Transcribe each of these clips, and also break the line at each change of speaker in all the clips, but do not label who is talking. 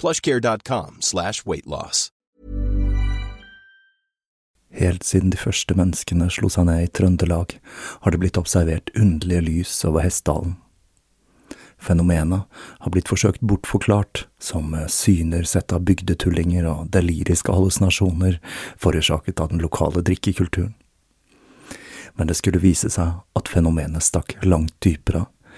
plushcare.com slash weightloss.
Helt siden de første menneskene slo seg ned i Trøndelag, har det blitt observert underlige lys over Hessdalen. Fenomenet har blitt forsøkt bortforklart som syner sett av bygdetullinger og deliriske hallusinasjoner forårsaket av den lokale drikkekulturen. Men det skulle vise seg at fenomenet stakk langt dypere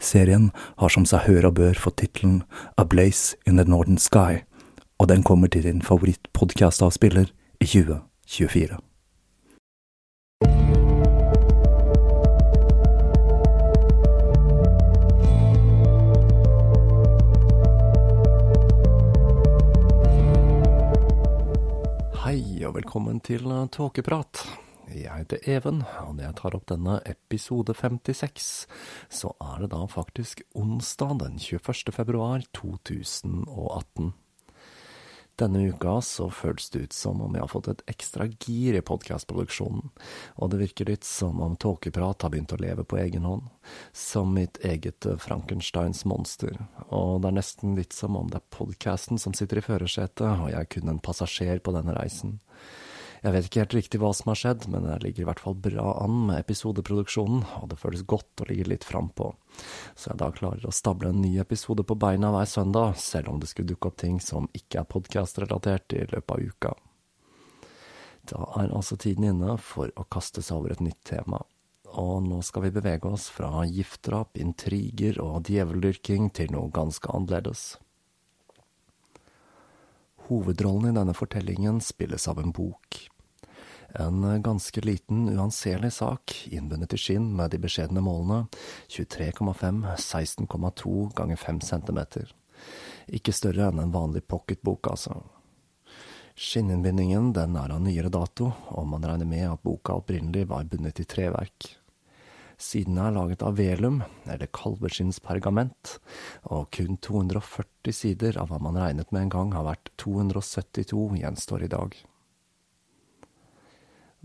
Serien har som seg hør og bør fått tittelen A Blaze in the Northern Sky, og den kommer til din favorittpodkastavspiller i 2024. Hei, og velkommen til Tåkeprat. Jeg heter Even, og når jeg tar opp denne episode 56, så er det da faktisk onsdag den 21. februar 2018. Denne uka så føles det ut som om jeg har fått et ekstra gir i podkastproduksjonen, og det virker litt som om Tåkeprat har begynt å leve på egen hånd, som mitt eget Frankensteins monster, og det er nesten litt som om det er podkasten som sitter i førersetet, og jeg er kun en passasjer på denne reisen. Jeg vet ikke helt riktig hva som har skjedd, men jeg ligger i hvert fall bra an med episodeproduksjonen, og det føles godt å ligge litt frampå. Så jeg da klarer å stable en ny episode på beina hver søndag, selv om det skulle dukke opp ting som ikke er podkast-relatert i løpet av uka. Da er altså tiden inne for å kaste seg over et nytt tema. Og nå skal vi bevege oss fra giftdrap, intriger og djeveldyrking til noe ganske annerledes. Hovedrollen i denne fortellingen spilles av en bok. En ganske liten, uanselig sak, innbundet i skinn med de beskjedne målene 23,5, 16,2 ganger 5 cm. Ikke større enn en vanlig pocketbok, altså. Skinninnbindingen den er av nyere dato, og man regner med at boka opprinnelig var bundet i treverk. Sidene er laget av velum, eller kalveskinnspergament, og kun 240 sider av hva man regnet med en gang har vært 272 gjenstår i dag.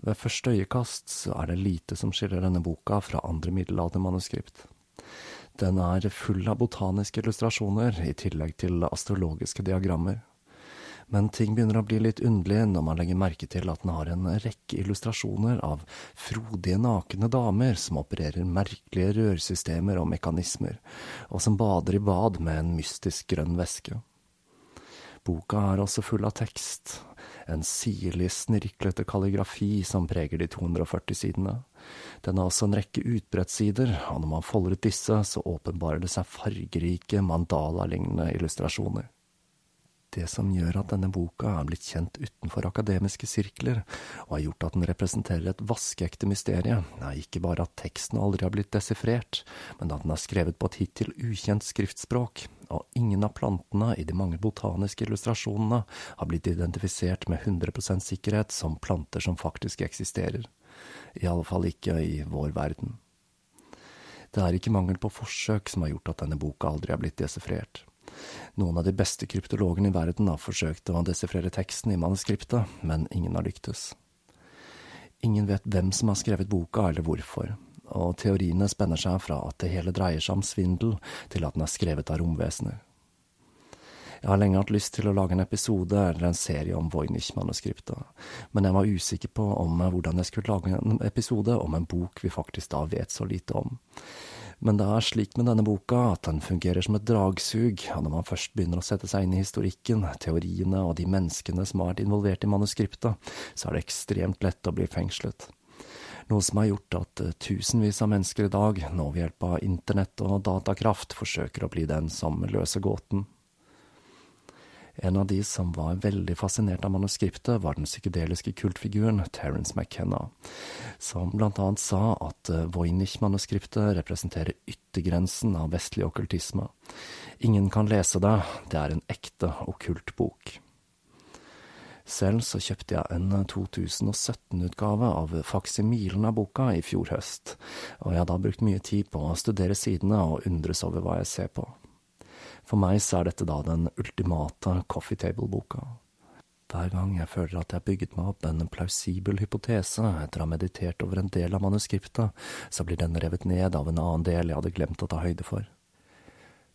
Ved første øyekast så er det lite som skiller denne boka fra andre middelaldermanuskript. Den er full av botaniske illustrasjoner, i tillegg til astrologiske diagrammer men ting begynner å bli litt underlig når man legger merke til at den har en rekke illustrasjoner av frodige, nakne damer som opererer merkelige rørsystemer og mekanismer, og som bader i bad med en mystisk grønn væske. Boka er også full av tekst, en sirlig, snirklete kalligrafi som preger de 240 sidene. Den har også en rekke utbrettssider, og når man folder ut disse, så åpenbarer det seg fargerike, mandala-lignende illustrasjoner. Det som gjør at denne boka er blitt kjent utenfor akademiske sirkler, og har gjort at den representerer et vaskeekte mysterium, er ikke bare at teksten aldri har blitt desifrert, men at den er skrevet på et hittil ukjent skriftspråk, og ingen av plantene i de mange botaniske illustrasjonene har blitt identifisert med 100% sikkerhet som planter som faktisk eksisterer. I alle fall ikke i vår verden. Det er ikke mangel på forsøk som har gjort at denne boka aldri har blitt desifrert. Noen av de beste kryptologene i verden har forsøkt å desifrere teksten i manuskriptet, men ingen har lyktes. Ingen vet hvem som har skrevet boka, eller hvorfor, og teoriene spenner seg fra at det hele dreier seg om svindel, til at den er skrevet av romvesener. Jeg har lenge hatt lyst til å lage en episode eller en serie om Voynich-manuskriptet, men jeg var usikker på om hvordan jeg skulle lage en episode om en bok vi faktisk da vet så lite om. Men det er slik med denne boka at den fungerer som et dragsug, og når man først begynner å sette seg inn i historikken, teoriene og de menneskene som har vært involvert i manuskriptet, så er det ekstremt lett å bli fengslet. Noe som har gjort at eh, tusenvis av mennesker i dag, nå ved hjelp av internett og datakraft, forsøker å bli den som løser gåten. En av de som var veldig fascinert av manuskriptet, var den psykedeliske kultfiguren Terence McKenna, som blant annet sa at eh, Voynich-manuskriptet representerer yttergrensen av vestlig okkultisme. Ingen kan lese det, det er en ekte okkult bok. Selv så kjøpte jeg en 2017-utgave av faksimilen av boka i fjor høst, og jeg har da brukt mye tid på å studere sidene og undres over hva jeg ser på. For meg så er dette da den ultimate coffee table-boka. Hver gang jeg føler at jeg har bygget meg opp en plausibel hypotese etter å ha meditert over en del av manuskriptet, så blir den revet ned av en annen del jeg hadde glemt å ta høyde for.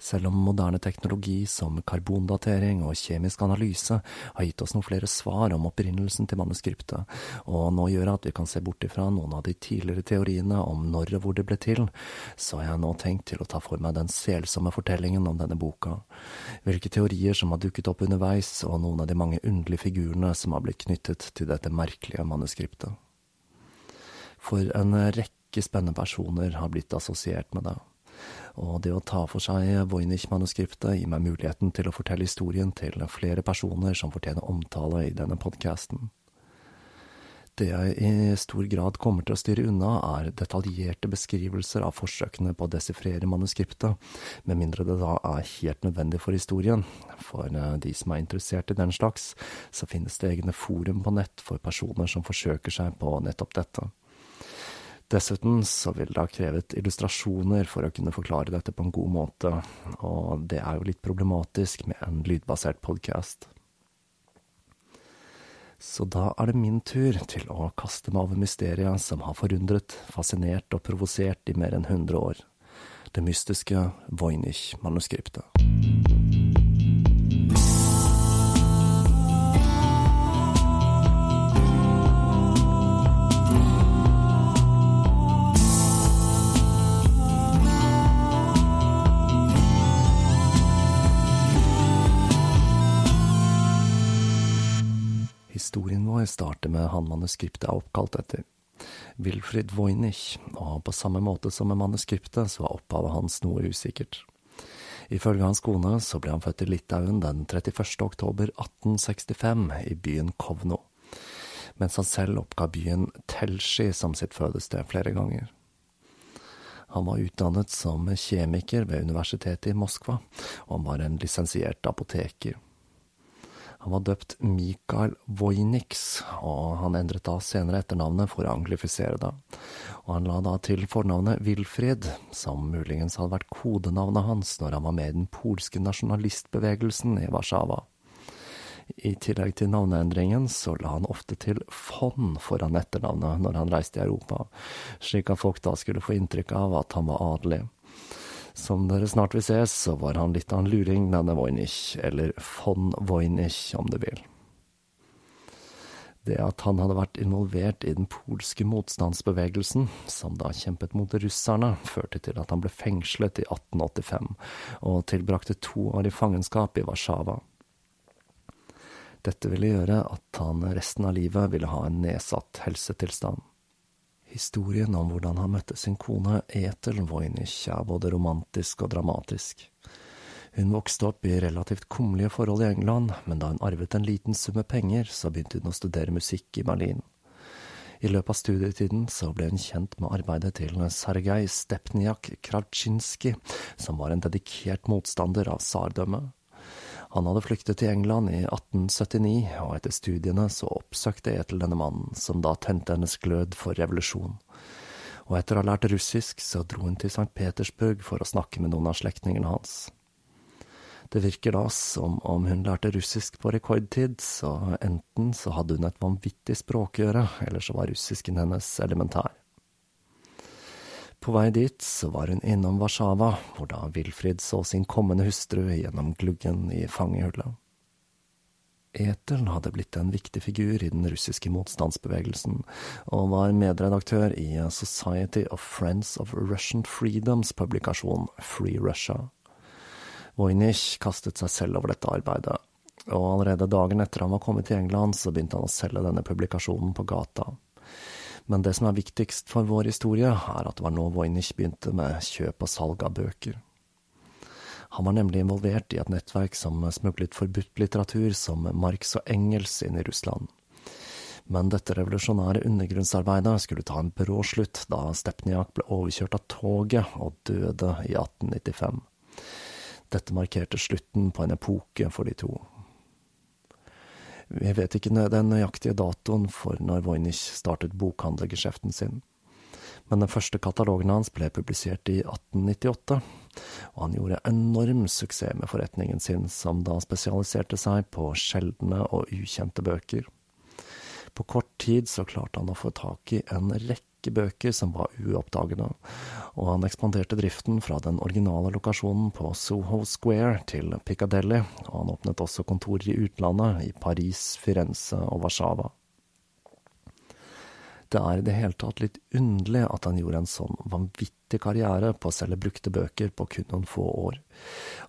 Selv om moderne teknologi som karbondatering og kjemisk analyse har gitt oss noen flere svar om opprinnelsen til manuskriptet, og nå gjør at vi kan se bort ifra noen av de tidligere teoriene om når og hvor det ble til, så har jeg nå tenkt til å ta for meg den selsomme fortellingen om denne boka, hvilke teorier som har dukket opp underveis, og noen av de mange underlige figurene som har blitt knyttet til dette merkelige manuskriptet. For en rekke spennende personer har blitt assosiert med det og det å ta for seg Voynich-manuskriptet gir meg muligheten til å fortelle historien til flere personer som fortjener omtale i denne podkasten. Det jeg i stor grad kommer til å styre unna, er detaljerte beskrivelser av forsøkene på å desifrere manuskriptet, med mindre det da er helt nødvendig for historien. For eh, de som er interessert i den slags, så finnes det egne forum på nett for personer som forsøker seg på nettopp dette. Dessuten så vil det ha krevet illustrasjoner for å kunne forklare dette på en god måte, og det er jo litt problematisk med en lydbasert podkast. Så da er det min tur til å kaste meg over mysteriet som har forundret, fascinert og provosert i mer enn 100 år. Det mystiske Voynich-manuskriptet. Historien vår starter med han manuskriptet er oppkalt etter. Wilfrid Voynich, og på samme måte som med manuskriptet, så var opphavet hans noe usikkert. Ifølge hans kone så ble han født i Litauen den 31. oktober 1865 i byen Kovno, mens han selv oppga byen Telski som sitt fødested flere ganger. Han var utdannet som kjemiker ved universitetet i Moskva, og han var en lisensiert apoteker. Han var døpt Mikael Wojniks, og han endret da senere etternavnet for å anglifisere det. Og han la da til fornavnet Wilfrid, som muligens hadde vært kodenavnet hans når han var med i den polske nasjonalistbevegelsen i Warszawa. I tillegg til navneendringen så la han ofte til von foran etternavnet når han reiste i Europa, slik at folk da skulle få inntrykk av at han var adelig. Som dere snart vil se, så var han litt av en luring, denne Voynich, eller von Voynich, om du vil. Det at han hadde vært involvert i den polske motstandsbevegelsen, som da kjempet mot russerne, førte til at han ble fengslet i 1885, og tilbrakte to år i fangenskap i Warszawa. Dette ville gjøre at han resten av livet ville ha en nedsatt helsetilstand. Historien om hvordan han møtte sin kone Ethel Voynich er både romantisk og dramatisk. Hun vokste opp i relativt kummerlige forhold i England, men da hun arvet en liten sum med penger, så begynte hun å studere musikk i Berlin. I løpet av studietiden så ble hun kjent med arbeidet til Sergej Stepniak Kravtsjinskij, som var en dedikert motstander av tsardømmet. Han hadde flyktet til England i 1879, og etter studiene så oppsøkte Etel denne mannen, som da tente hennes glød for revolusjon. Og etter å ha lært russisk, så dro hun til St. Petersburg for å snakke med noen av slektningene hans. Det virker da som om hun lærte russisk på rekordtid, så enten så hadde hun et vanvittig språkøre, eller så var russisken hennes elementær. På vei dit så var hun innom Warszawa, hvor da Wilfrid så sin kommende hustru gjennom gluggen i fangehullet. Etel hadde blitt en viktig figur i den russiske motstandsbevegelsen, og var medredaktør i Society of Friends of Russian Freedoms publikasjon Free Russia. Voynich kastet seg selv over dette arbeidet, og allerede dagen etter han var kommet til England, så begynte han å selge denne publikasjonen på gata. Men det som er viktigst for vår historie, er at det var nå Voynich begynte med kjøp og salg av bøker. Han var nemlig involvert i et nettverk som smuglet forbudt litteratur som Marx og Engels inn i Russland. Men dette revolusjonære undergrunnsarbeidet skulle ta en brå slutt da Stepniak ble overkjørt av toget og døde i 1895. Dette markerte slutten på en epoke for de to. Vi vet ikke den nøyaktige datoen for når Voynich startet bokhandlergeskjeften sin, men den første katalogen hans ble publisert i 1898, og han gjorde enorm suksess med forretningen sin, som da spesialiserte seg på sjeldne og ukjente bøker. På kort tid så klarte han å få tak i en rekke rekke bøker som var uoppdagede, og han ekspanderte driften fra den originale lokasjonen på Soho Square til Piccadilly, og han åpnet også kontorer i utlandet, i Paris, Firenze og Warszawa. Det er i det hele tatt litt underlig at han gjorde en sånn vanvittig karriere på å selge brukte bøker på kun noen få år,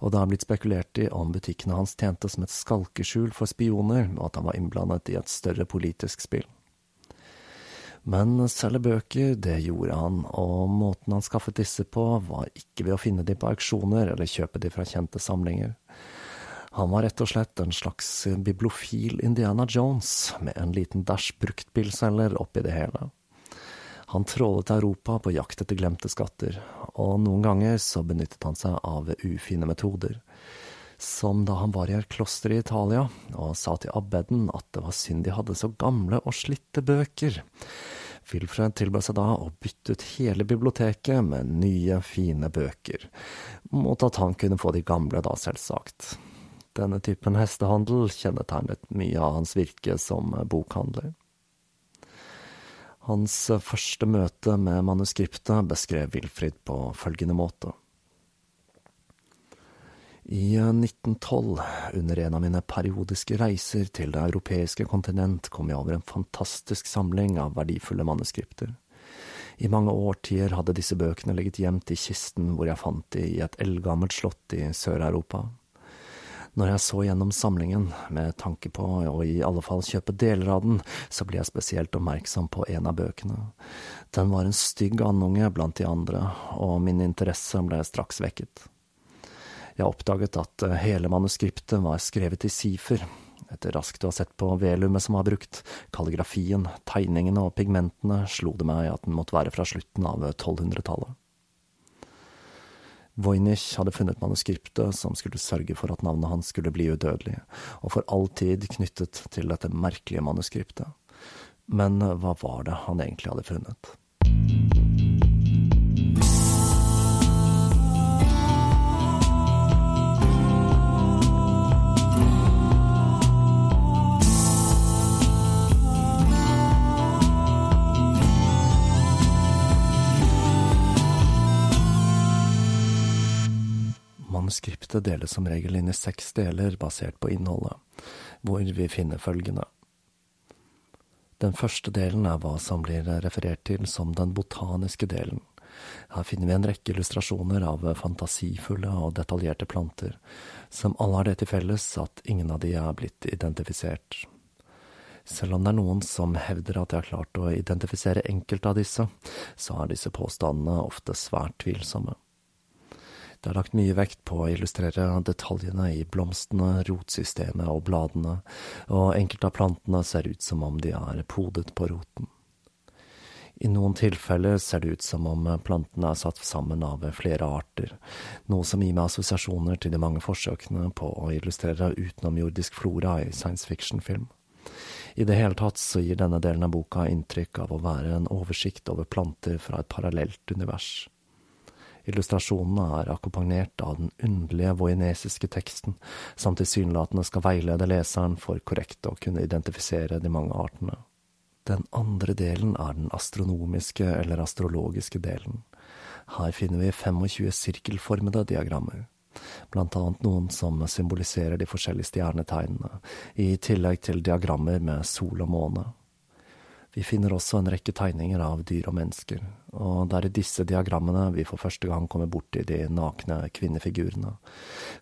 og det har blitt spekulert i om butikkene hans tjente som et skalkeskjul for spioner, og at han var innblandet i et større politisk spill. Men selge bøker, det gjorde han, og måten han skaffet disse på, var ikke ved å finne de på auksjoner eller kjøpe de fra kjente samlinger. Han var rett og slett en slags bibliofil Indiana Jones, med en liten dæsj bruktbilselger oppi det hele. Han trålet Europa på jakt etter glemte skatter, og noen ganger så benyttet han seg av ufine metoder som da han var i et kloster i Italia og sa til abbeden at det var synd de hadde så gamle og slitte bøker. Wilfred tilbød seg da å bytte ut hele biblioteket med nye, fine bøker, mot at han kunne få de gamle, da, selvsagt. Denne typen hestehandel kjennetegnet mye av hans virke som bokhandler. Hans første møte med manuskriptet beskrev Wilfrid på følgende måte. I 1912, under en av mine periodiske reiser til det europeiske kontinent, kom jeg over en fantastisk samling av verdifulle manuskripter. I mange årtier hadde disse bøkene ligget gjemt i kisten hvor jeg fant de i et eldgammelt slott i Sør-Europa. Når jeg så gjennom samlingen, med tanke på å i alle fall kjøpe deler av den, så ble jeg spesielt oppmerksom på en av bøkene. Den var en stygg andunge blant de andre, og min interesse ble straks vekket. Jeg oppdaget at eh, hele manuskriptet var skrevet i sifer. Etter raskt å ha sett på velumet som var brukt, kalligrafien, tegningene og pigmentene, slo det meg at den måtte være fra slutten av 1200-tallet. Voynich hadde funnet manuskriptet som skulle sørge for at navnet hans skulle bli udødelig, og for all tid knyttet til dette merkelige manuskriptet. Men eh, hva var det han egentlig hadde funnet? Manuskriptet deles som regel inn i seks deler basert på innholdet, hvor vi finner følgende. Den første delen er hva som blir referert til som den botaniske delen. Her finner vi en rekke illustrasjoner av fantasifulle og detaljerte planter, som alle har det til felles at ingen av de er blitt identifisert. Selv om det er noen som hevder at de har klart å identifisere enkelte av disse, så er disse påstandene ofte svært tvilsomme. Det er lagt mye vekt på å illustrere detaljene i blomstene, rotsystemet og bladene, og enkelte av plantene ser ut som om de er podet på roten. I noen tilfeller ser det ut som om plantene er satt sammen av flere arter, noe som gir meg assosiasjoner til de mange forsøkene på å illustrere utenomjordisk flora i science fiction-film. I det hele tatt så gir denne delen av boka inntrykk av å være en oversikt over planter fra et parallelt univers. Illustrasjonene er akkompagnert av den underlige voinesiske teksten, som tilsynelatende skal veilede leseren for korrekt å kunne identifisere de mange artene. Den andre delen er den astronomiske eller astrologiske delen. Her finner vi 25 sirkelformede diagrammer blant annet noen som symboliserer de forskjellige stjernetegnene, i tillegg til diagrammer med sol og måne. Vi finner også en rekke tegninger av dyr og mennesker, og det er i disse diagrammene vi for første gang kommer borti de nakne kvinnefigurene.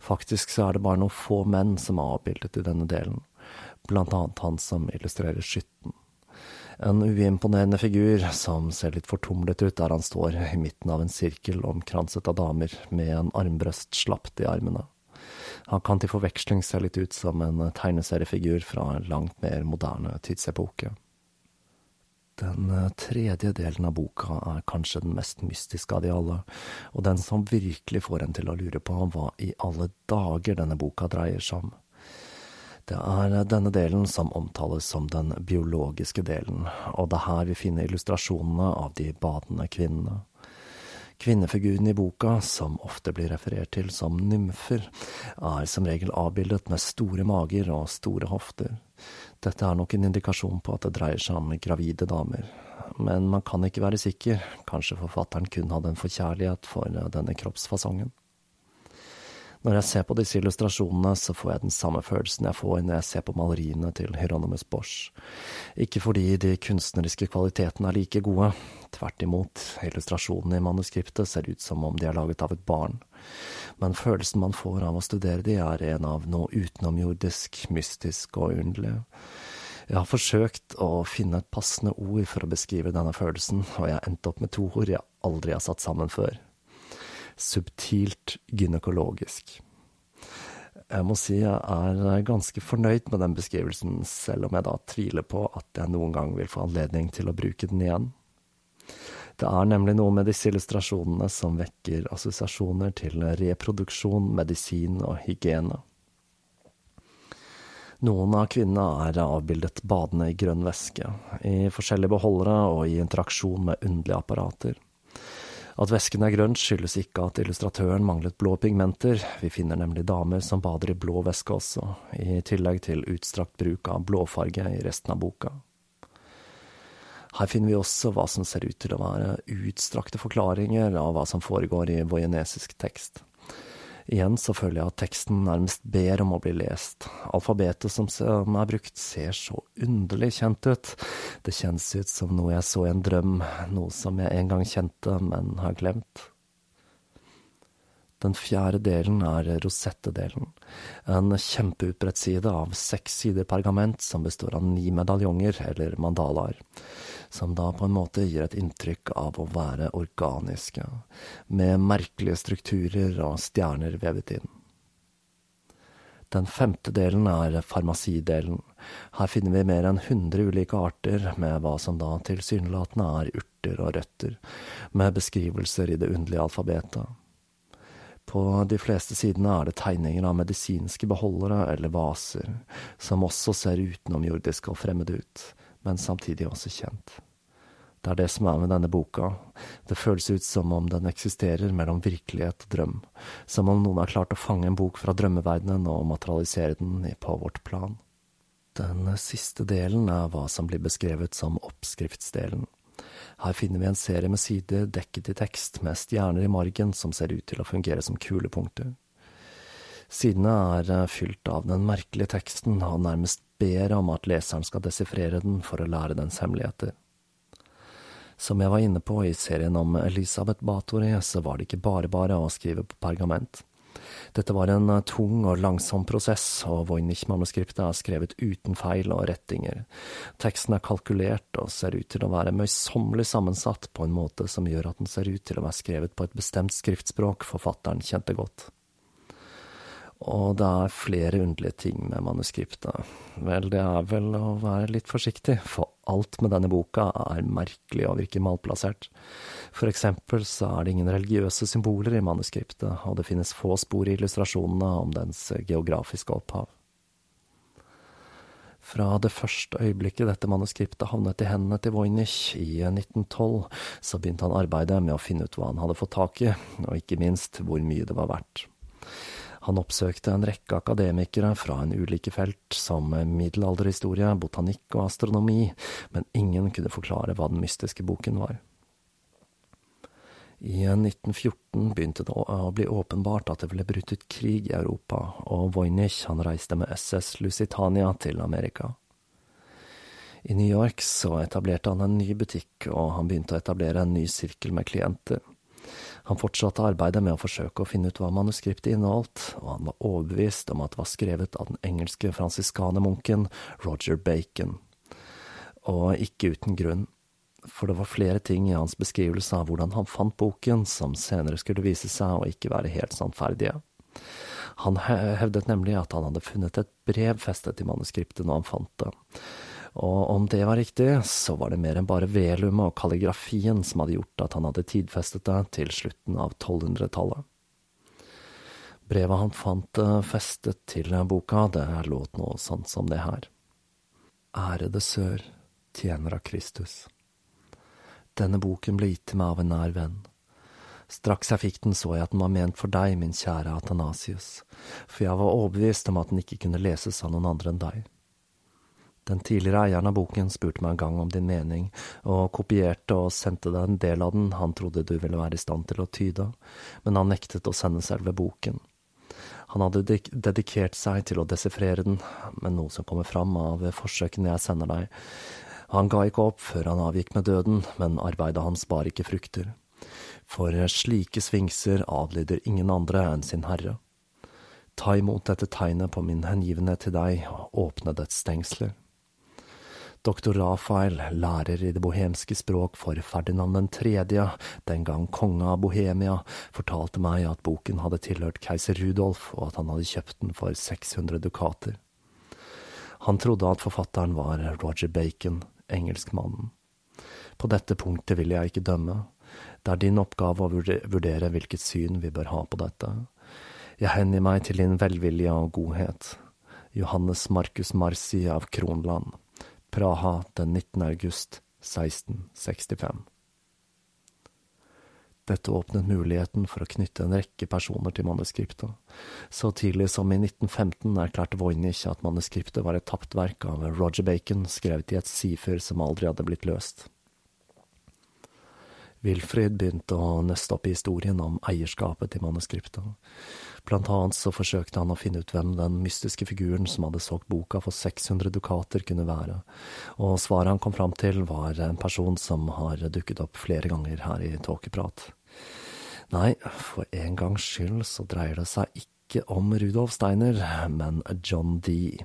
Faktisk så er det bare noen få menn som er avbildet i denne delen, blant annet han som illustrerer skytten. En uimponerende figur som ser litt fortumlet ut der han står i midten av en sirkel omkranset av damer med en armbrøst slapt i armene. Han kan til forveksling se litt ut som en tegneseriefigur fra en langt mer moderne tidsepoke. Den tredje delen av boka er kanskje den mest mystiske av de alle, og den som virkelig får en til å lure på hva i alle dager denne boka dreier seg om. Det er denne delen som omtales som den biologiske delen, og det er her vi finner illustrasjonene av de badende kvinnene. Kvinnefiguren i boka, som ofte blir referert til som nymfer, er som regel avbildet med store mager og store hofter. Dette er nok en indikasjon på at det dreier seg om gravide damer, men man kan ikke være sikker, kanskje forfatteren kun hadde en forkjærlighet for denne kroppsfasongen. Når jeg ser på disse illustrasjonene, så får jeg den samme følelsen jeg får når jeg ser på maleriene til Hieronymus Bosch. Ikke fordi de kunstneriske kvalitetene er like gode, tvert imot, illustrasjonene i manuskriptet ser ut som om de er laget av et barn, men følelsen man får av å studere de, er en av noe utenomjordisk, mystisk og underlig. Jeg har forsøkt å finne et passende ord for å beskrive denne følelsen, og jeg endte opp med to ord jeg aldri har satt sammen før subtilt gynekologisk. Jeg må si jeg er ganske fornøyd med den beskrivelsen, selv om jeg da tviler på at jeg noen gang vil få anledning til å bruke den igjen. Det er nemlig noe med disse illustrasjonene som vekker assosiasjoner til reproduksjon, medisin og hygiene. Noen av kvinnene er avbildet badende i grønn væske, i forskjellige beholdere og i interaksjon med underlige apparater. At væsken er grønn skyldes ikke at illustratøren manglet blå pigmenter, vi finner nemlig damer som bader i blå væske også, i tillegg til utstrakt bruk av blåfarge i resten av boka. Her finner vi også hva som ser ut til å være utstrakte forklaringer av hva som foregår i vojenesisk tekst. Igjen så føler jeg at teksten nærmest ber om å bli lest. Alfabetet som er brukt, ser så underlig kjent ut. Det kjennes ut som noe jeg så i en drøm, noe som jeg en gang kjente, men har glemt. Den fjerde delen er rosettedelen, en kjempeutbredt side av seks sider pergament som består av ni medaljonger, eller mandalaer som da på en måte gir et inntrykk av å være organiske, med merkelige strukturer og stjerner vevet inn. Den femte delen er farmasidelen. Her finner vi mer enn 100 ulike arter med hva som da tilsynelatende er urter og røtter, med beskrivelser i det underlige alfabetet. På de fleste sidene er det tegninger av medisinske beholdere eller vaser, som også ser utenomjordiske og fremmede ut, men samtidig også kjent. Det er det som er med denne boka. Det føles ut som om den eksisterer mellom virkelighet og drøm, som om noen har klart å fange en bok fra drømmeverdenen og materialisere den på vårt plan. Den siste delen er hva som blir beskrevet som oppskriftsdelen. Her finner vi en serie med sider dekket i tekst med stjerner i margen som ser ut til å fungere som kulepunkter. Sidene er fylt av den merkelige teksten og nærmest ber om at leseren skal desifrere den for å lære dens hemmeligheter. Som jeg var inne på i serien om Elisabeth Bathory, så var det ikke bare bare å skrive på pergament. Dette var en eh, tung og langsom prosess, og Voynich-manuskriptet er skrevet uten feil og rettinger. Teksten er kalkulert og ser ut til å være møysommelig sammensatt på en måte som gjør at den ser ut til å være skrevet på et bestemt skriftspråk forfatteren kjente godt. Og det er flere underlige ting med manuskriptet. Vel, det er vel å være litt forsiktig, for alt med denne boka er merkelig og virker malplassert. For eksempel så er det ingen religiøse symboler i manuskriptet, og det finnes få spor i illustrasjonene om dens geografiske opphav. Fra det første øyeblikket dette manuskriptet havnet i hendene til Voynich i 1912, så begynte han arbeidet med å finne ut hva han hadde fått tak i, og ikke minst hvor mye det var verdt. Han oppsøkte en rekke akademikere fra en ulike felt, som middelalderhistorie, botanikk og astronomi, men ingen kunne forklare hva den mystiske boken var. I 1914 begynte det å bli åpenbart at det ble brutt ut krig i Europa, og Voynich han reiste med SS Lusitania til Amerika. I New York så etablerte han en ny butikk, og han begynte å etablere en ny sirkel med klienter. Han fortsatte arbeidet med å forsøke å finne ut hva manuskriptet inneholdt, og han var overbevist om at det var skrevet av den engelske fransiskanermunken Roger Bacon. Og ikke uten grunn, for det var flere ting i hans beskrivelse av hvordan han fant boken som senere skulle vise seg å ikke være helt sannferdige. Han hevdet nemlig at han hadde funnet et brev festet i manuskriptet når han fant det og om det var riktig, så var det mer enn bare velumet og kalligrafien som hadde gjort at han hadde tidfestet det til slutten av 1200-tallet. Brevet han fant eh, festet til boka, det låt noe sånn som det her. Ærede sør, tjener av Kristus. Denne boken ble gitt til meg av en nær venn. Straks jeg fikk den, så jeg at den var ment for deg, min kjære Athanasius, for jeg var overbevist om at den ikke kunne leses av noen andre enn deg. Den tidligere eieren av boken spurte meg en gang om din mening, og kopierte og sendte deg en del av den han trodde du ville være i stand til å tyde, men han nektet å sende selve boken. Han hadde dedikert seg til å desifrere den, men noe som kommer fram av forsøkene jeg sender deg. Han ga ikke opp før han avgikk med døden, men arbeidet hans bar ikke frukter. For slike svingser adlyder ingen andre enn sin herre. Ta imot dette tegnet på min hengivenhet til deg, og åpne dets stengsler. Doktor Rafael, lærer i det bohemske språk for Ferdinand den tredje, den gang konge av Bohemia, fortalte meg at boken hadde tilhørt keiser Rudolf, og at han hadde kjøpt den for 600 dukater. Han trodde at forfatteren var Roger Bacon, engelskmannen. På dette punktet vil jeg ikke dømme. Det er din oppgave å vurdere hvilket syn vi bør ha på dette. Jeg hengir meg til din velvilje og godhet. Johannes Marcus Marci av Kronland. Praha den 19. august 1665. Dette åpnet muligheten for å knytte en rekke personer til manuskriptet. Så tidlig som i 1915 erklærte Voynich at manuskriptet var et tapt verk av Roger Bacon, skrevet i et sifer som aldri hadde blitt løst. Wilfrid begynte å nøste opp i historien om eierskapet til manuskriptet. Blant annet så forsøkte han å finne ut hvem den mystiske figuren som hadde solgt boka for 600 dukater kunne være, og svaret han kom fram til var en person som har dukket opp flere ganger her i Tåkeprat. Nei, for en gangs skyld så dreier det seg ikke om Rudolf Steiner, men John Dee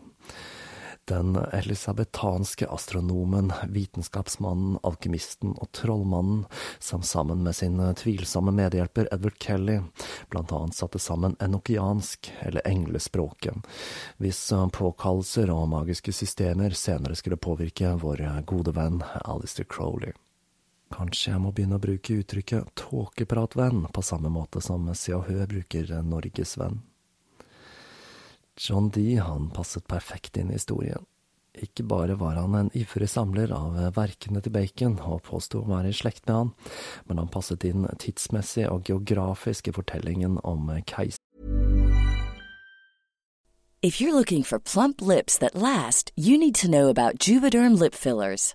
den elisabetanske astronomen, vitenskapsmannen, alkymisten og trollmannen, som sammen med sin tvilsomme medhjelper Edward Kelly blant annet satte sammen enokiansk, eller englespråket, hvis påkallelser og magiske systemer senere skulle påvirke vår gode venn Alistair Crowley. Kanskje jeg må begynne å bruke uttrykket tåkepratvenn på samme måte som Se og Hør bruker Norgesvenn. John Dee han passet perfekt inn i historien. Ikke bare var han en ivrig samler av verkene til Bacon og påsto å være i slekt med han, men han passet inn tidsmessig og geografisk i fortellingen om keiser.
If you're looking plump lips that last, you need to know about Juvederm lip fillers.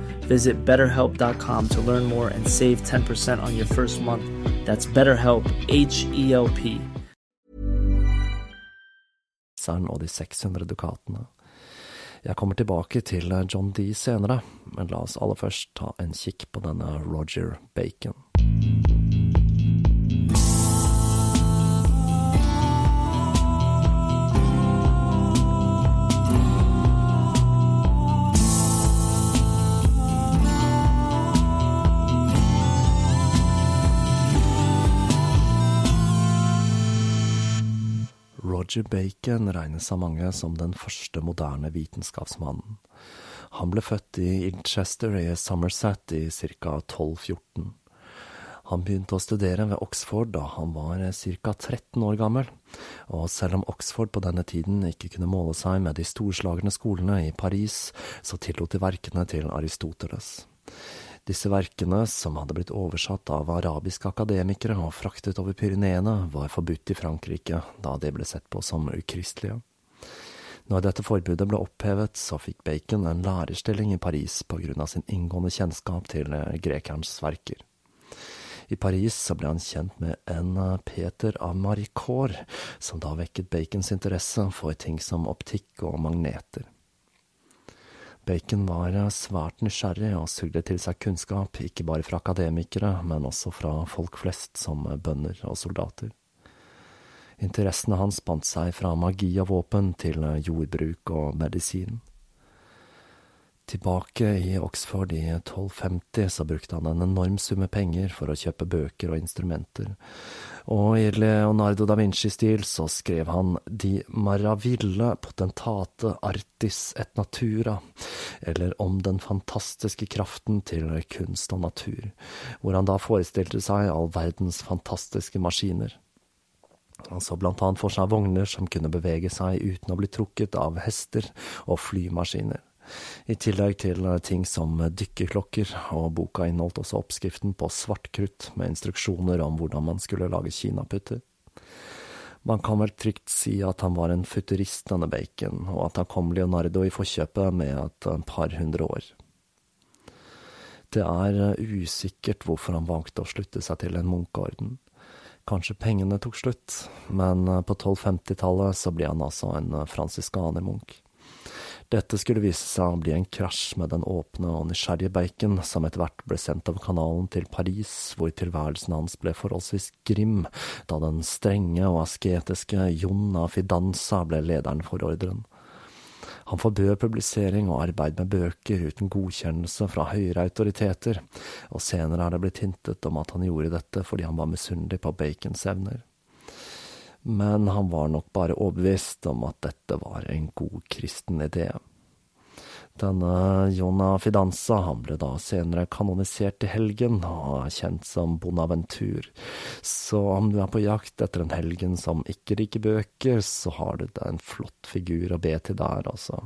Visit betterhelp.com to learn more and save 10% on your first month. That's BetterHelp, H E L P.
og de 600 dukatene. Jeg kommer tilbake til John D senere, men la oss aller først ta en kikk på denne Roger Bacon. Roger Bacon regnes av mange som den første moderne vitenskapsmannen. Han ble født i Ilchester i Somerset i ca. 1214. Han begynte å studere ved Oxford da han var ca. 13 år gammel, og selv om Oxford på denne tiden ikke kunne måle seg med de storslagne skolene i Paris, så tillot de verkene til Aristoteles. Disse verkene, som hadde blitt oversatt av arabiske akademikere og fraktet over Pyreneene, var forbudt i Frankrike, da de ble sett på som ukristelige. Når dette forbudet ble opphevet, så fikk Bacon en lærerstilling i Paris på grunn av sin inngående kjennskap til grekerens verker. I Paris så ble han kjent med en Peter av Maricourt, som da vekket Bacons interesse for ting som optikk og magneter. Bacon var svært nysgjerrig og sugde til seg kunnskap, ikke bare fra akademikere, men også fra folk flest som bønder og soldater. Interessene hans spant seg fra magi og våpen til jordbruk og medisin. Tilbake i Oxford i 1250 så brukte han en enorm summe penger for å kjøpe bøker og instrumenter, og i Leonardo da Vinci-stil så skrev han De maraville potentate artis et natura, eller om den fantastiske kraften til kunst og natur, hvor han da forestilte seg all verdens fantastiske maskiner. Han så blant annet for seg vogner som kunne bevege seg uten å bli trukket av hester og flymaskiner i tillegg til eh, ting som dykkerklokker, og boka inneholdt også oppskriften på svartkrutt med instruksjoner om hvordan man skulle lage kinaputter. Man kan vel trygt si at han var en futurist, denne Bacon, og at han kom Leonardo i forkjøpet med et par hundre år. Det er eh, usikkert hvorfor han valgte å slutte seg til en munkeorden. Kanskje pengene tok slutt, men eh, på 1250-tallet så ble han altså en fransiskanermunk. Dette skulle vise seg å bli en krasj med den åpne og nysgjerrige Bacon, som etter hvert ble sendt av kanalen til Paris, hvor tilværelsen hans ble forholdsvis grim, da den strenge og asketiske Jonna Fidanza ble lederen for ordren. Han forbød publisering og arbeid med bøker uten godkjennelse fra høyere autoriteter, og senere er det blitt hintet om at han gjorde dette fordi han var misunnelig på Bacons evner men han var nok bare overbevist om at dette var en god kristen idé. Denne Jona Fidanza han ble da senere kanonisert i helgen og er kjent som Bonaventur, så om du er på jakt etter en helgen som ikke liker bøker, så har du da en flott figur å be til der, altså.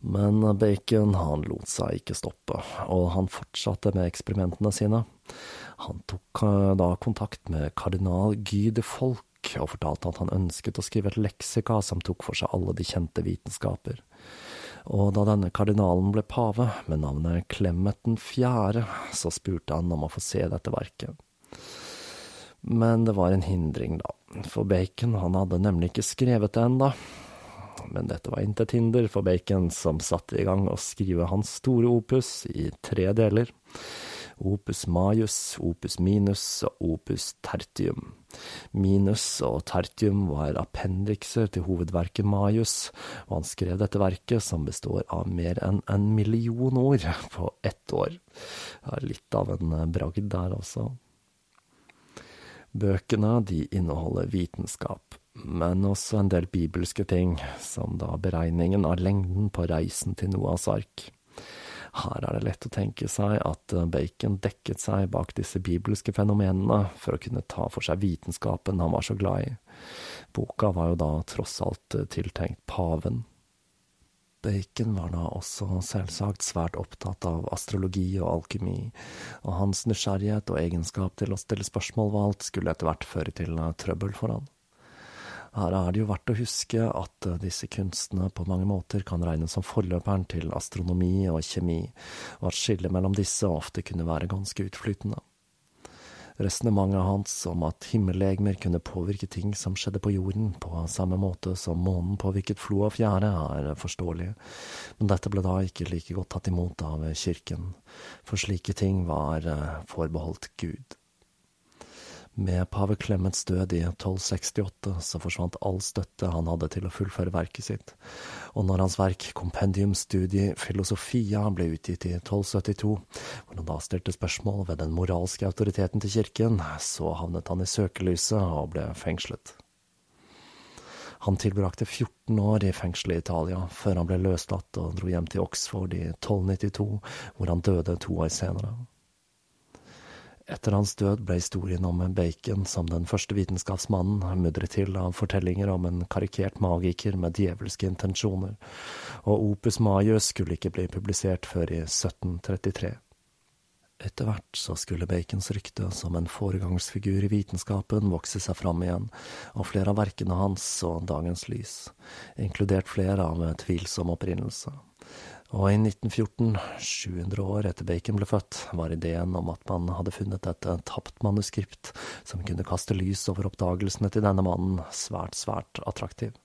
Men Bacon han lot seg ikke stoppe, og han fortsatte med eksperimentene sine. Han tok eh, da kontakt med kardinal Guy de Folk og fortalte at han ønsket å skrive et leksika som tok for seg alle de kjente vitenskaper. Og da denne kardinalen ble pave, med navnet Clemet den fjerde, så spurte han om å få se dette verket. Men det var en hindring, da, for Bacon han hadde nemlig ikke skrevet det ennå. Men dette var intet hinder for Bacon, som satte i gang å skrive hans store opus i tre deler opus majus, opus minus og opus tertium. Minus og tertium var appendikser til hovedverket Majus, og han skrev dette verket, som består av mer enn en million ord, på ett år. Det er litt av en bragd der, altså. Bøkene de inneholder vitenskap, men også en del bibelske ting, som da beregningen av lengden på reisen til Noahs ark. Her er det lett å tenke seg at eh, Bacon dekket seg bak disse bibelske fenomenene for å kunne ta for seg vitenskapen han var så glad i. Boka var jo da tross alt eh, tiltenkt paven. Bacon var da også selvsagt svært opptatt av astrologi og alkymi, og hans nysgjerrighet og egenskap til å stille spørsmål ved alt skulle etter hvert føre til eh, trøbbel for han. Her er det jo verdt å huske at eh, disse kunstene på mange måter kan regnes som forløperen til astronomi og kjemi, og at skillet mellom disse ofte kunne være ganske utflytende. Resonnementet hans om at himmellegemer kunne påvirke ting som skjedde på jorden, på samme måte som månen påvirket flo og fjære, er forståelig, men dette ble da ikke like godt tatt imot av kirken, for slike ting var eh, forbeholdt Gud. Med pave Clemets død i 1268 så forsvant all støtte han hadde til å fullføre verket sitt, og når hans verk Compendium Studii Philosophia ble utgitt i 1272, hvor han da stilte spørsmål ved den moralske autoriteten til kirken, så havnet han i søkelyset og ble fengslet. Han tilbrakte 14 år i fengsel i Italia, før han ble løslatt og dro hjem til Oxford i 1292, hvor han døde to år senere. Etter hans død ble historien om Bacon som den første vitenskapsmannen mudret til av fortellinger om en karikert magiker med djevelske intensjoner, og Opus Majus skulle ikke bli publisert før i 1733. Etter hvert så skulle Bacons rykte som en foregangsfigur i vitenskapen vokse seg fram igjen, og flere av verkene hans så dagens lys, inkludert flere av tvilsom opprinnelse. Og i 1914, 700 år etter Bacon ble født, var ideen om at man hadde funnet et tapt manuskript som kunne kaste lys over oppdagelsene til denne mannen, svært, svært attraktiv.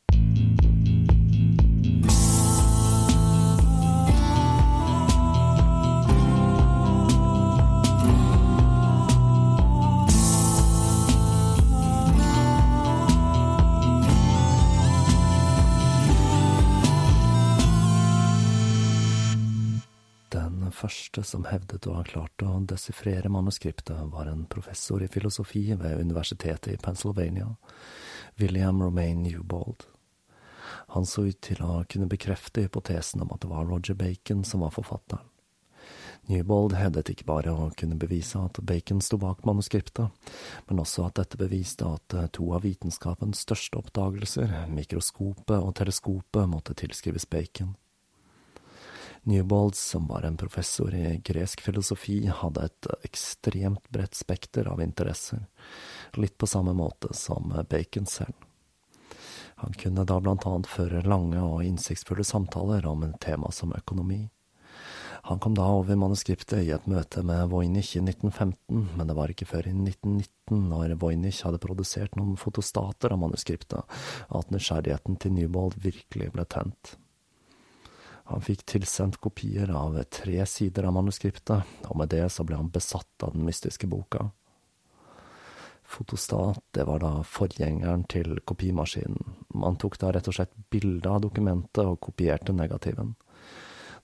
Første som hevdet å ha klart å desifrere manuskriptet, var en professor i filosofi ved universitetet i Pennsylvania, William Romaine Newbold. Han så ut til å kunne bekrefte hypotesen om at det var Roger Bacon som var forfatteren. Newbold hevdet ikke bare å kunne bevise at Bacon sto bak manuskriptet, men også at dette beviste at to av vitenskapens største oppdagelser, mikroskopet og teleskopet, måtte tilskrives Bacon. Newbold, som var en professor i gresk filosofi, hadde et ekstremt bredt spekter av interesser, litt på samme måte som Bacon selv. Han kunne da blant annet føre lange og innsiktsfulle samtaler om et tema som økonomi. Han kom da over manuskriptet i et møte med Voynich i 1915, men det var ikke før i 1919, når Voynich hadde produsert noen fotostater av manuskriptet, at nysgjerrigheten til Newbold virkelig ble tent. Han fikk tilsendt kopier av tre sider av manuskriptet, og med det så ble han besatt av den mystiske boka. Fotostat, det var da forgjengeren til kopimaskinen. Man tok da rett og slett bilde av dokumentet og kopierte negativen.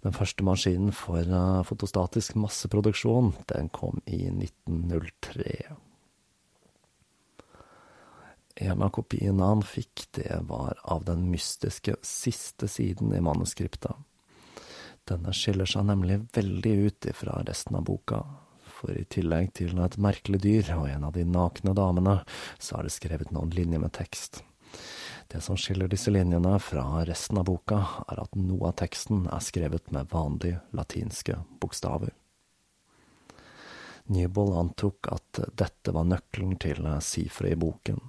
Den første maskinen for uh, fotostatisk masseproduksjon, den kom i 1903. En av kopiene han fikk, det var av den mystiske siste siden i manuskriptet. Denne skiller seg nemlig veldig ut ifra resten av boka, for i tillegg til et merkelig dyr og en av de nakne damene, så er det skrevet noen linjer med tekst. Det som skiller disse linjene fra resten av boka, er at noe av teksten er skrevet med vanlige latinske bokstaver. Newbold antok at dette var nøkkelen til siferet i boken,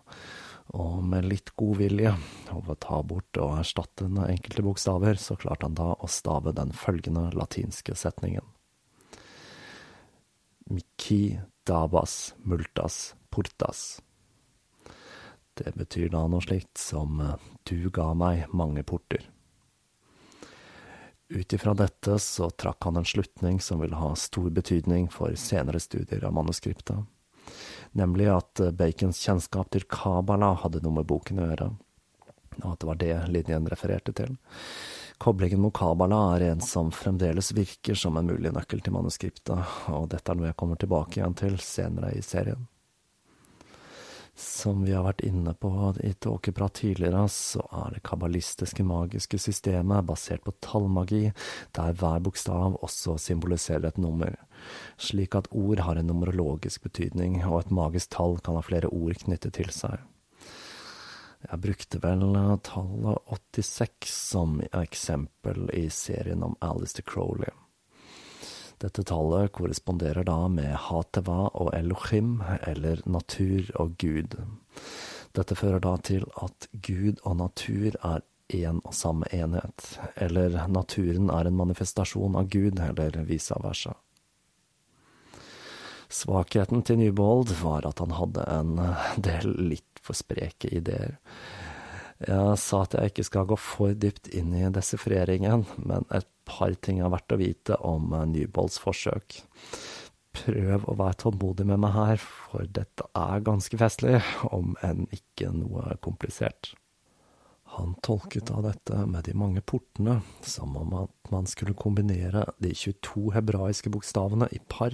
og med litt god vilje, og å ta bort og erstatte enkelte bokstaver, så klarte han da å stave den følgende latinske setningen. Miki dabas multas portas. Det betyr da noe slikt som du ga meg mange porter. Ut ifra dette så trakk han en slutning som ville ha stor betydning for senere studier av manuskriptet, nemlig at Bacons kjennskap til Kabbalah hadde noe med boken å gjøre, og at det var det linjen refererte til. Koblingen mot Kabbalah er en som fremdeles virker som en mulig nøkkel til manuskriptet, og dette er noe jeg kommer tilbake igjen til senere i serien. Som vi har vært inne på i Tåkeprat tidligere, så er det kabbalistiske magiske systemet basert på tallmagi, der hver bokstav også symboliserer et nummer, slik at ord har en numerologisk betydning, og et magisk tall kan ha flere ord knyttet til seg. Jeg brukte vel tallet 86 som eksempel i serien om Alistair Crowley. Dette tallet korresponderer da med Hateva og Elohim, eller natur og Gud. Dette fører da til at Gud og natur er én og samme enhet, eller naturen er en manifestasjon av Gud, eller vice versa. Svakheten til Newbold var at han hadde en del litt for spreke ideer. Jeg sa at jeg ikke skal gå for dypt inn i desifreringen, men et par ting er verdt å vite om eh, Nybolds forsøk. Prøv å være tålmodig med meg her, for dette er ganske festlig, om enn ikke noe komplisert. Han tolket da dette med de mange portene som om at man skulle kombinere de 22 hebraiske bokstavene i par,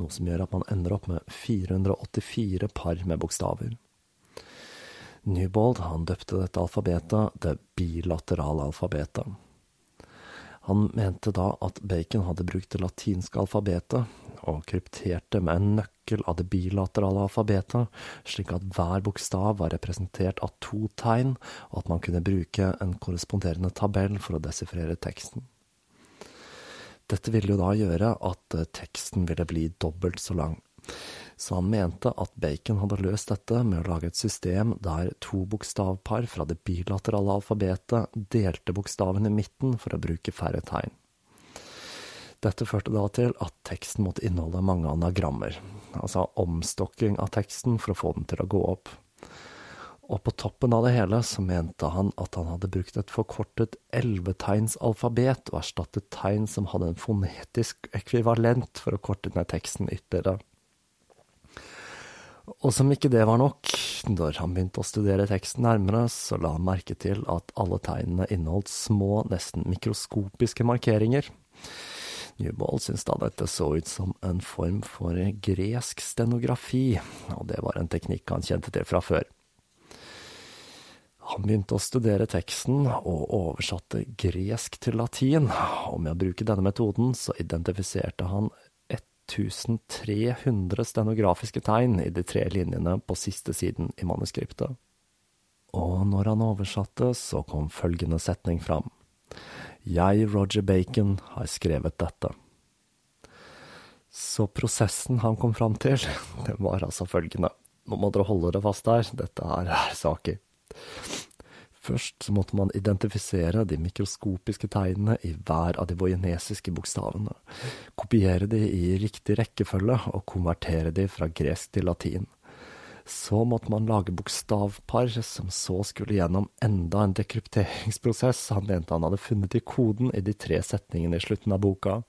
noe som gjør at man ender opp med 484 par med bokstaver. Newbold han døpte dette alfabetet det bilaterale alfabetet. Han mente da at Bacon hadde brukt det latinske alfabetet, og krypterte med en nøkkel av det bilaterale alfabetet, slik at hver bokstav var representert av to tegn, og at man kunne bruke en korresponderende tabell for å desifrere teksten. Dette ville jo da gjøre at teksten ville bli dobbelt så lang så han mente at Bacon hadde løst dette med å lage et system der to bokstavpar fra det bilaterale alfabetet delte bokstaven i midten for å bruke færre tegn. Dette førte da til at teksten måtte inneholde mange anagrammer, altså omstokking av teksten for å få den til å gå opp. Og på toppen av det hele så mente han at han hadde brukt et forkortet ellevetegnsalfabet og erstattet tegn som hadde en fonetisk ekvivalent for å korte ned teksten ytterligere. Og som ikke det var nok, når han begynte å studere teksten nærmere, så la han merke til at alle tegnene inneholdt små, nesten mikroskopiske markeringer. Newbold syntes da dette så ut som en form for gresk stenografi, og det var en teknikk han kjente til fra før. Han begynte å studere teksten og oversatte gresk til latin, og med å bruke denne metoden så identifiserte han 1300 stenografiske tegn i de tre linjene på siste siden i manuskriptet. Og når han oversatte, så kom følgende setning fram. Jeg, Roger Bacon, har skrevet dette. Så prosessen han kom fram til, det var altså følgende. Nå må dere holde dere fast her, dette her er saker. Først så måtte man identifisere de mikroskopiske tegnene i hver av de vojenesiske bokstavene, kopiere de i riktig rekkefølge og konvertere de fra gresk til latin. Så måtte man lage bokstavpar som så skulle gjennom enda en dekrypteringsprosess han mente han hadde funnet i koden i de tre setningene i slutten av boka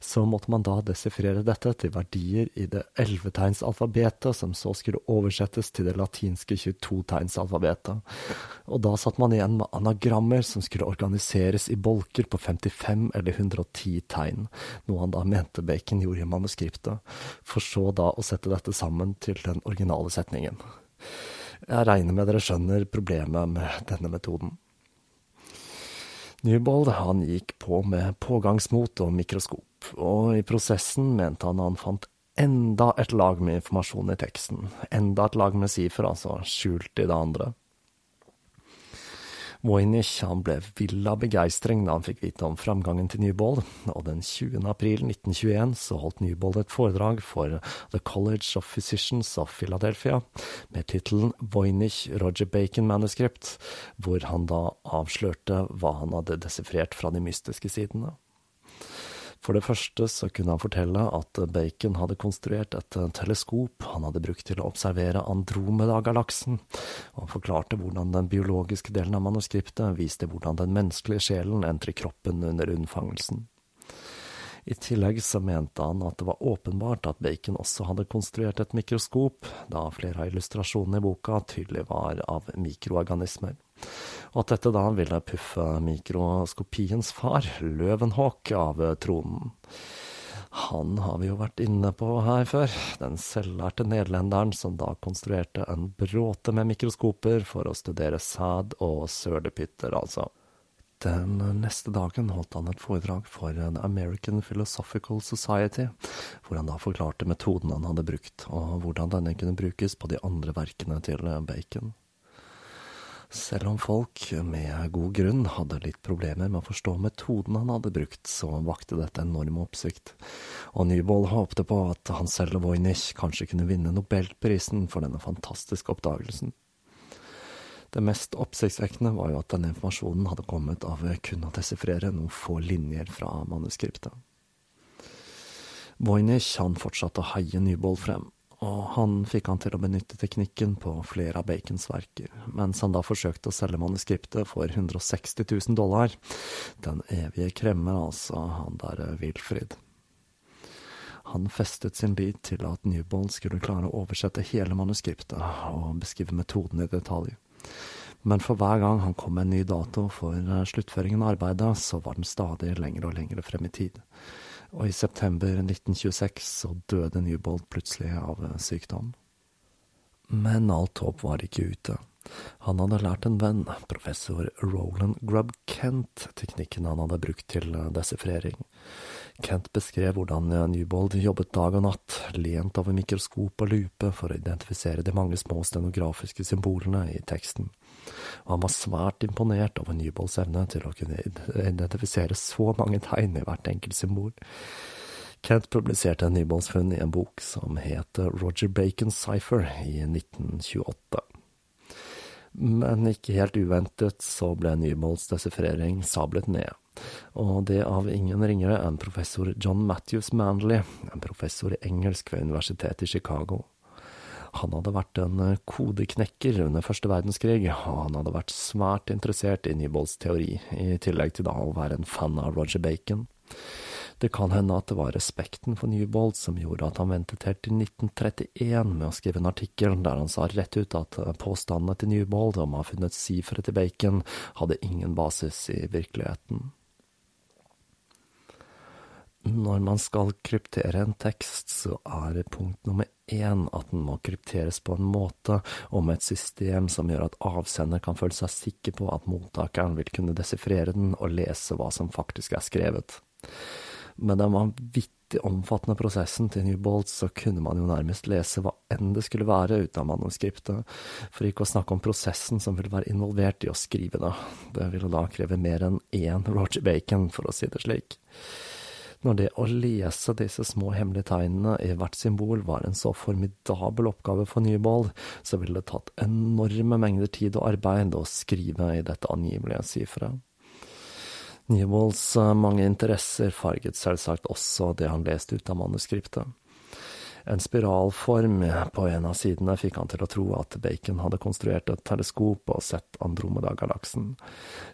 så måtte man da desifrere dette til verdier i det ellevetegnsalfabetet, som så skulle oversettes til det latinske 22-tegnsalfabetet. Og da satt man igjen med anagrammer som skulle organiseres i bolker på 55 eller 110 tegn, noe han da mente Bacon gjorde i manuskriptet, for så da å sette dette sammen til den originale setningen. Jeg regner med dere skjønner problemet med denne metoden. Newbold han gikk på med pågangsmot og mikroskop og i prosessen mente han han fant enda et lag med informasjon i teksten, enda et lag med sifer, altså skjult i det andre. Voynich ble vill av begeistring da han fikk vite om framgangen til Newbold, og den 20. april 1921 så holdt Newbold et foredrag for The College of Physicians of Philadelphia med tittelen Voynich Roger Bacon Manuscript, hvor han da avslørte hva han hadde desifrert fra de mystiske sidene. For det første så kunne han fortelle at Bacon hadde konstruert et teleskop han hadde brukt til å observere Andromeda-galaksen, og han forklarte hvordan den biologiske delen av manuskriptet viste hvordan den menneskelige sjelen entrer kroppen under unnfangelsen. I tillegg så mente han at det var åpenbart at Bacon også hadde konstruert et mikroskop, da flere av illustrasjonene i boka tydelig var av mikroorganismer og at dette da ville puffe mikroskopiens far, Løvenhawk, av tronen. Han har vi jo vært inne på her før, den selvlærte nederlenderen som da konstruerte en bråte med mikroskoper for å studere sæd og sølepytter, altså. Den neste dagen holdt han et foredrag for The American Philosophical Society, hvor han da forklarte metoden han hadde brukt, og hvordan denne kunne brukes på de andre verkene til Bacon. Selv om folk med god grunn hadde litt problemer med å forstå metoden han hadde brukt, så vakte dette enorm oppsikt, og Nybold håpte på at han selv og Voynich kanskje kunne vinne nobelprisen for denne fantastiske oppdagelsen. Det mest oppsiktsvekkende var jo at denne informasjonen hadde kommet av kun å desifrere noen få linjer fra manuskriptet. Voynich han fortsatte å heie Nybold frem, og han fikk han til å benytte teknikken på flere av Bacons verker, mens han da forsøkte å selge manuskriptet for 160 000 dollar. Den evige kremmer, altså, han der eh, Wilfrid. Han festet sin lit til at Newbold skulle klare å oversette hele manuskriptet og beskrive metoden i detalj. Men for hver gang han kom med en ny dato for eh, sluttføringen av arbeidet, så var den stadig lengre og lengre frem i tid og i september 1926 så døde Newbold plutselig av sykdom. Men alt håp var ikke ute. Han hadde lært en venn, professor Roland Grubb Kent, teknikken han hadde brukt til desifrering. Kent beskrev hvordan Newbold jobbet dag og natt, lent over mikroskop og lupe for å identifisere de mange små stenografiske symbolene i teksten og han var svært imponert over Nybolds evne til å kunne identifisere så mange tegn i hvert enkelt symbol. Kent publiserte Nybolds funn i en bok som het Roger Bacon Cipher i 1928. Men ikke helt uventet så ble Nybolds desifrering sablet ned, og det av ingen ringere enn professor John Matthews Manley, en professor i engelsk ved Universitetet i Chicago. Han hadde vært en eh, kodeknekker under første verdenskrig, og han hadde vært svært interessert i Newbolds teori, i tillegg til da å være en fan av Roger Bacon. Det kan hende at det var respekten for Newbold som gjorde at han ventet helt til 1931 med å skrive en artikkel der han sa rett ut at påstandene til Newbold om å ha funnet sifre til Bacon hadde ingen basis i virkeligheten. Når man skal kryptere en tekst, så er punkt nummer én at den må krypteres på en måte og med et system som gjør at avsender kan føle seg sikker på at mottakeren vil kunne desifrere den og lese hva som faktisk er skrevet. Med den vanvittig omfattende prosessen til Newbolt så kunne man jo nærmest lese hva enn det skulle være ut av manuskriptet, for ikke å snakke om prosessen som ville være involvert i å skrive det. Det ville da kreve mer enn én Roger Bacon, for å si det slik. Når det å lese disse små hemmelige tegnene i hvert symbol var en så formidabel oppgave for Nybold, så ville det tatt enorme mengder tid og arbeid å skrive i dette angivelige sifferet. Newbolds eh, mange interesser farget selvsagt også det han leste ut av manuskriptet. En spiralform på en av sidene fikk han til å tro at Bacon hadde konstruert et teleskop og sett Andromeda-galaksen.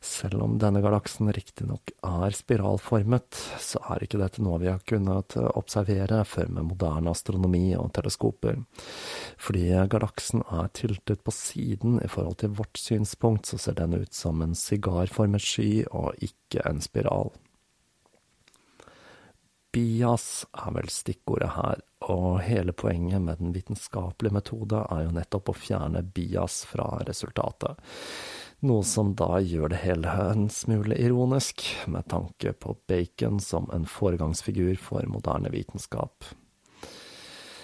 Selv om denne galaksen riktignok er spiralformet, så er ikke dette noe vi har kunnet observere før med moderne astronomi og teleskoper. Fordi galaksen er tiltet på siden i forhold til vårt synspunkt, så ser den ut som en sigarformet sky og ikke en spiral. Bias er vel stikkordet her, og hele poenget med den vitenskapelige metode er jo nettopp å fjerne bias fra resultatet. Noe som da gjør det hele en smule ironisk, med tanke på Bacon som en foregangsfigur for moderne vitenskap.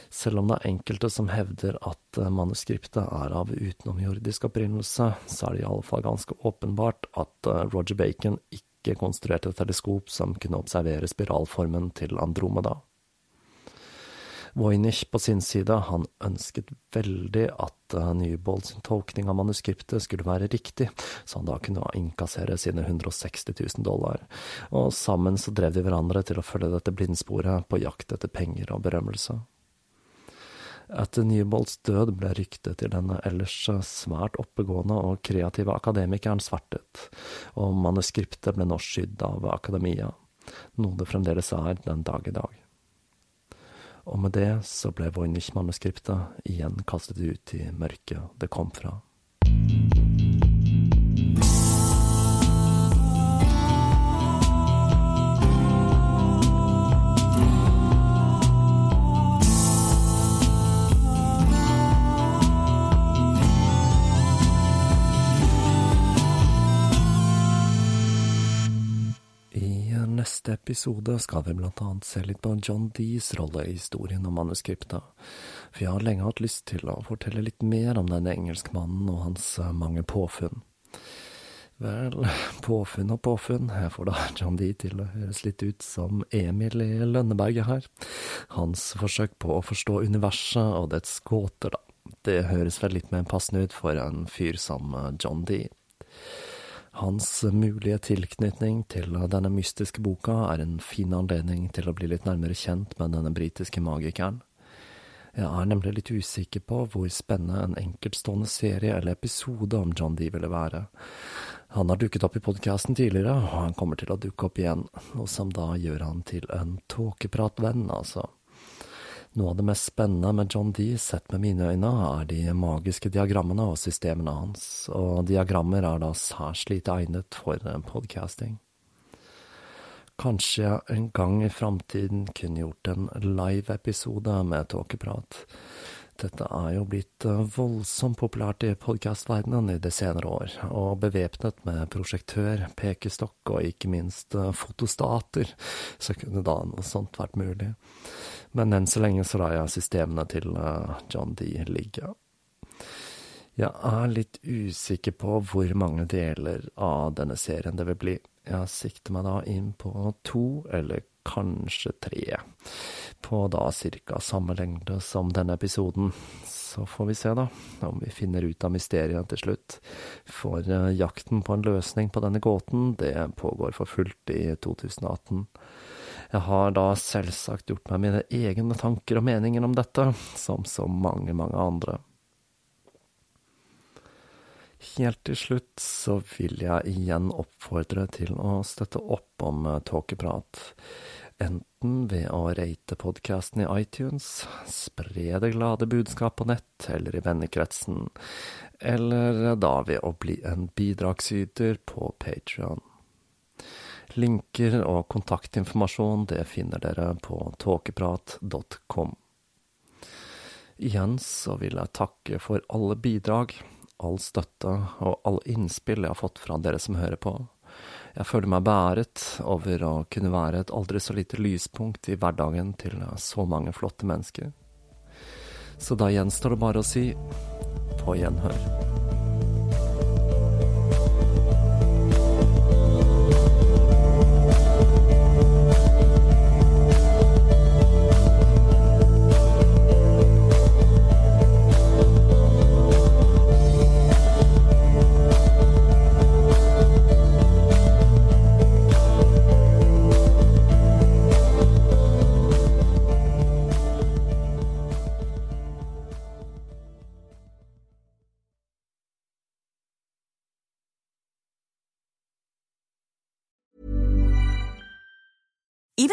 Selv om det er enkelte som hevder at manuskriptet er av utenomjordisk opprinnelse, så er det i alle fall ganske åpenbart at eh, Roger Bacon ikke konstruerte et teleskop som kunne observere spiralformen til Andromeda. Voynich på sin side, han ønsket veldig at uh, Newbold sin tolkning av manuskriptet skulle være riktig, så han da kunne innkassere sine 160 000 dollar, og sammen så drev de hverandre til å følge dette blindsporet på jakt etter penger og berømmelse. Etter Nybolds død ble ryktet til denne ellers svært oppegående og kreative akademikeren svertet, og manuskriptet ble nå skydd av akademia, noe det fremdeles er den dag i dag og med det så ble Voynich-manuskriptet igjen kastet ut i mørket det kom fra. Neste episode skal vi blant annet se litt på John Dees rolle i historien om manuskriptet, for jeg har lenge hatt lyst til å fortelle litt mer om denne engelskmannen og hans eh, mange påfunn. Vel, påfunn og påfunn, jeg får da John Dee til å høres litt ut som Emil i Lønneberget her. Hans forsøk på å forstå universet og dets gåter, da. Det høres vel litt mer passende ut for en fyr som eh, John Dee. Hans mulige tilknytning til denne mystiske boka er en fin anledning til å bli litt nærmere kjent med denne britiske magikeren. Jeg er nemlig litt usikker på hvor spennende en enkeltstående serie eller episode om John Dee ville være. Han har dukket opp i podkasten tidligere, og han kommer til å dukke opp igjen, noe som da gjør han til en tåkepratvenn, altså. Noe av det mest spennende med John Dee, sett med mine øyne, er de magiske diagrammene og systemene hans, og diagrammer er da særs lite egnet for podcasting. Kanskje jeg en gang i framtiden kunne gjort en live-episode med tåkeprat. Dette er jo blitt eh, voldsomt populært i podkastverdenen i de senere år, og bevæpnet med prosjektør, pekestokk og ikke minst eh, fotostater, så kunne da noe sånt vært mulig. Men enn så lenge så lar jeg systemene til eh, John D ligge. Jeg er litt usikker på hvor mange deler av denne serien det vil bli. Jeg sikter meg da inn på to eller kanskje tre, på da cirka samme lengde som denne episoden. Så får vi se, da, om vi finner ut av mysteriet til slutt. For uh, jakten på en løsning på denne gåten, det pågår for fullt i 2018. Jeg har da selvsagt gjort meg mine egne tanker og meninger om dette, som så mange, mange andre. Helt til slutt så vil jeg igjen oppfordre til å støtte opp om eh, Tåkeprat. Enten ved å rate podkasten i iTunes, spre det glade budskap på nett eller i vennekretsen, eller da ved å bli en bidragsyter på Patrion. Linker og kontaktinformasjon det finner dere på tåkeprat.com. Igjen så vil jeg takke for alle bidrag, all støtte og alle innspill jeg har fått fra dere som hører på. Jeg føler meg bæret over å kunne være et aldri så lite lyspunkt i hverdagen til så mange flotte mennesker. Så da gjenstår det bare å si på gjenhør.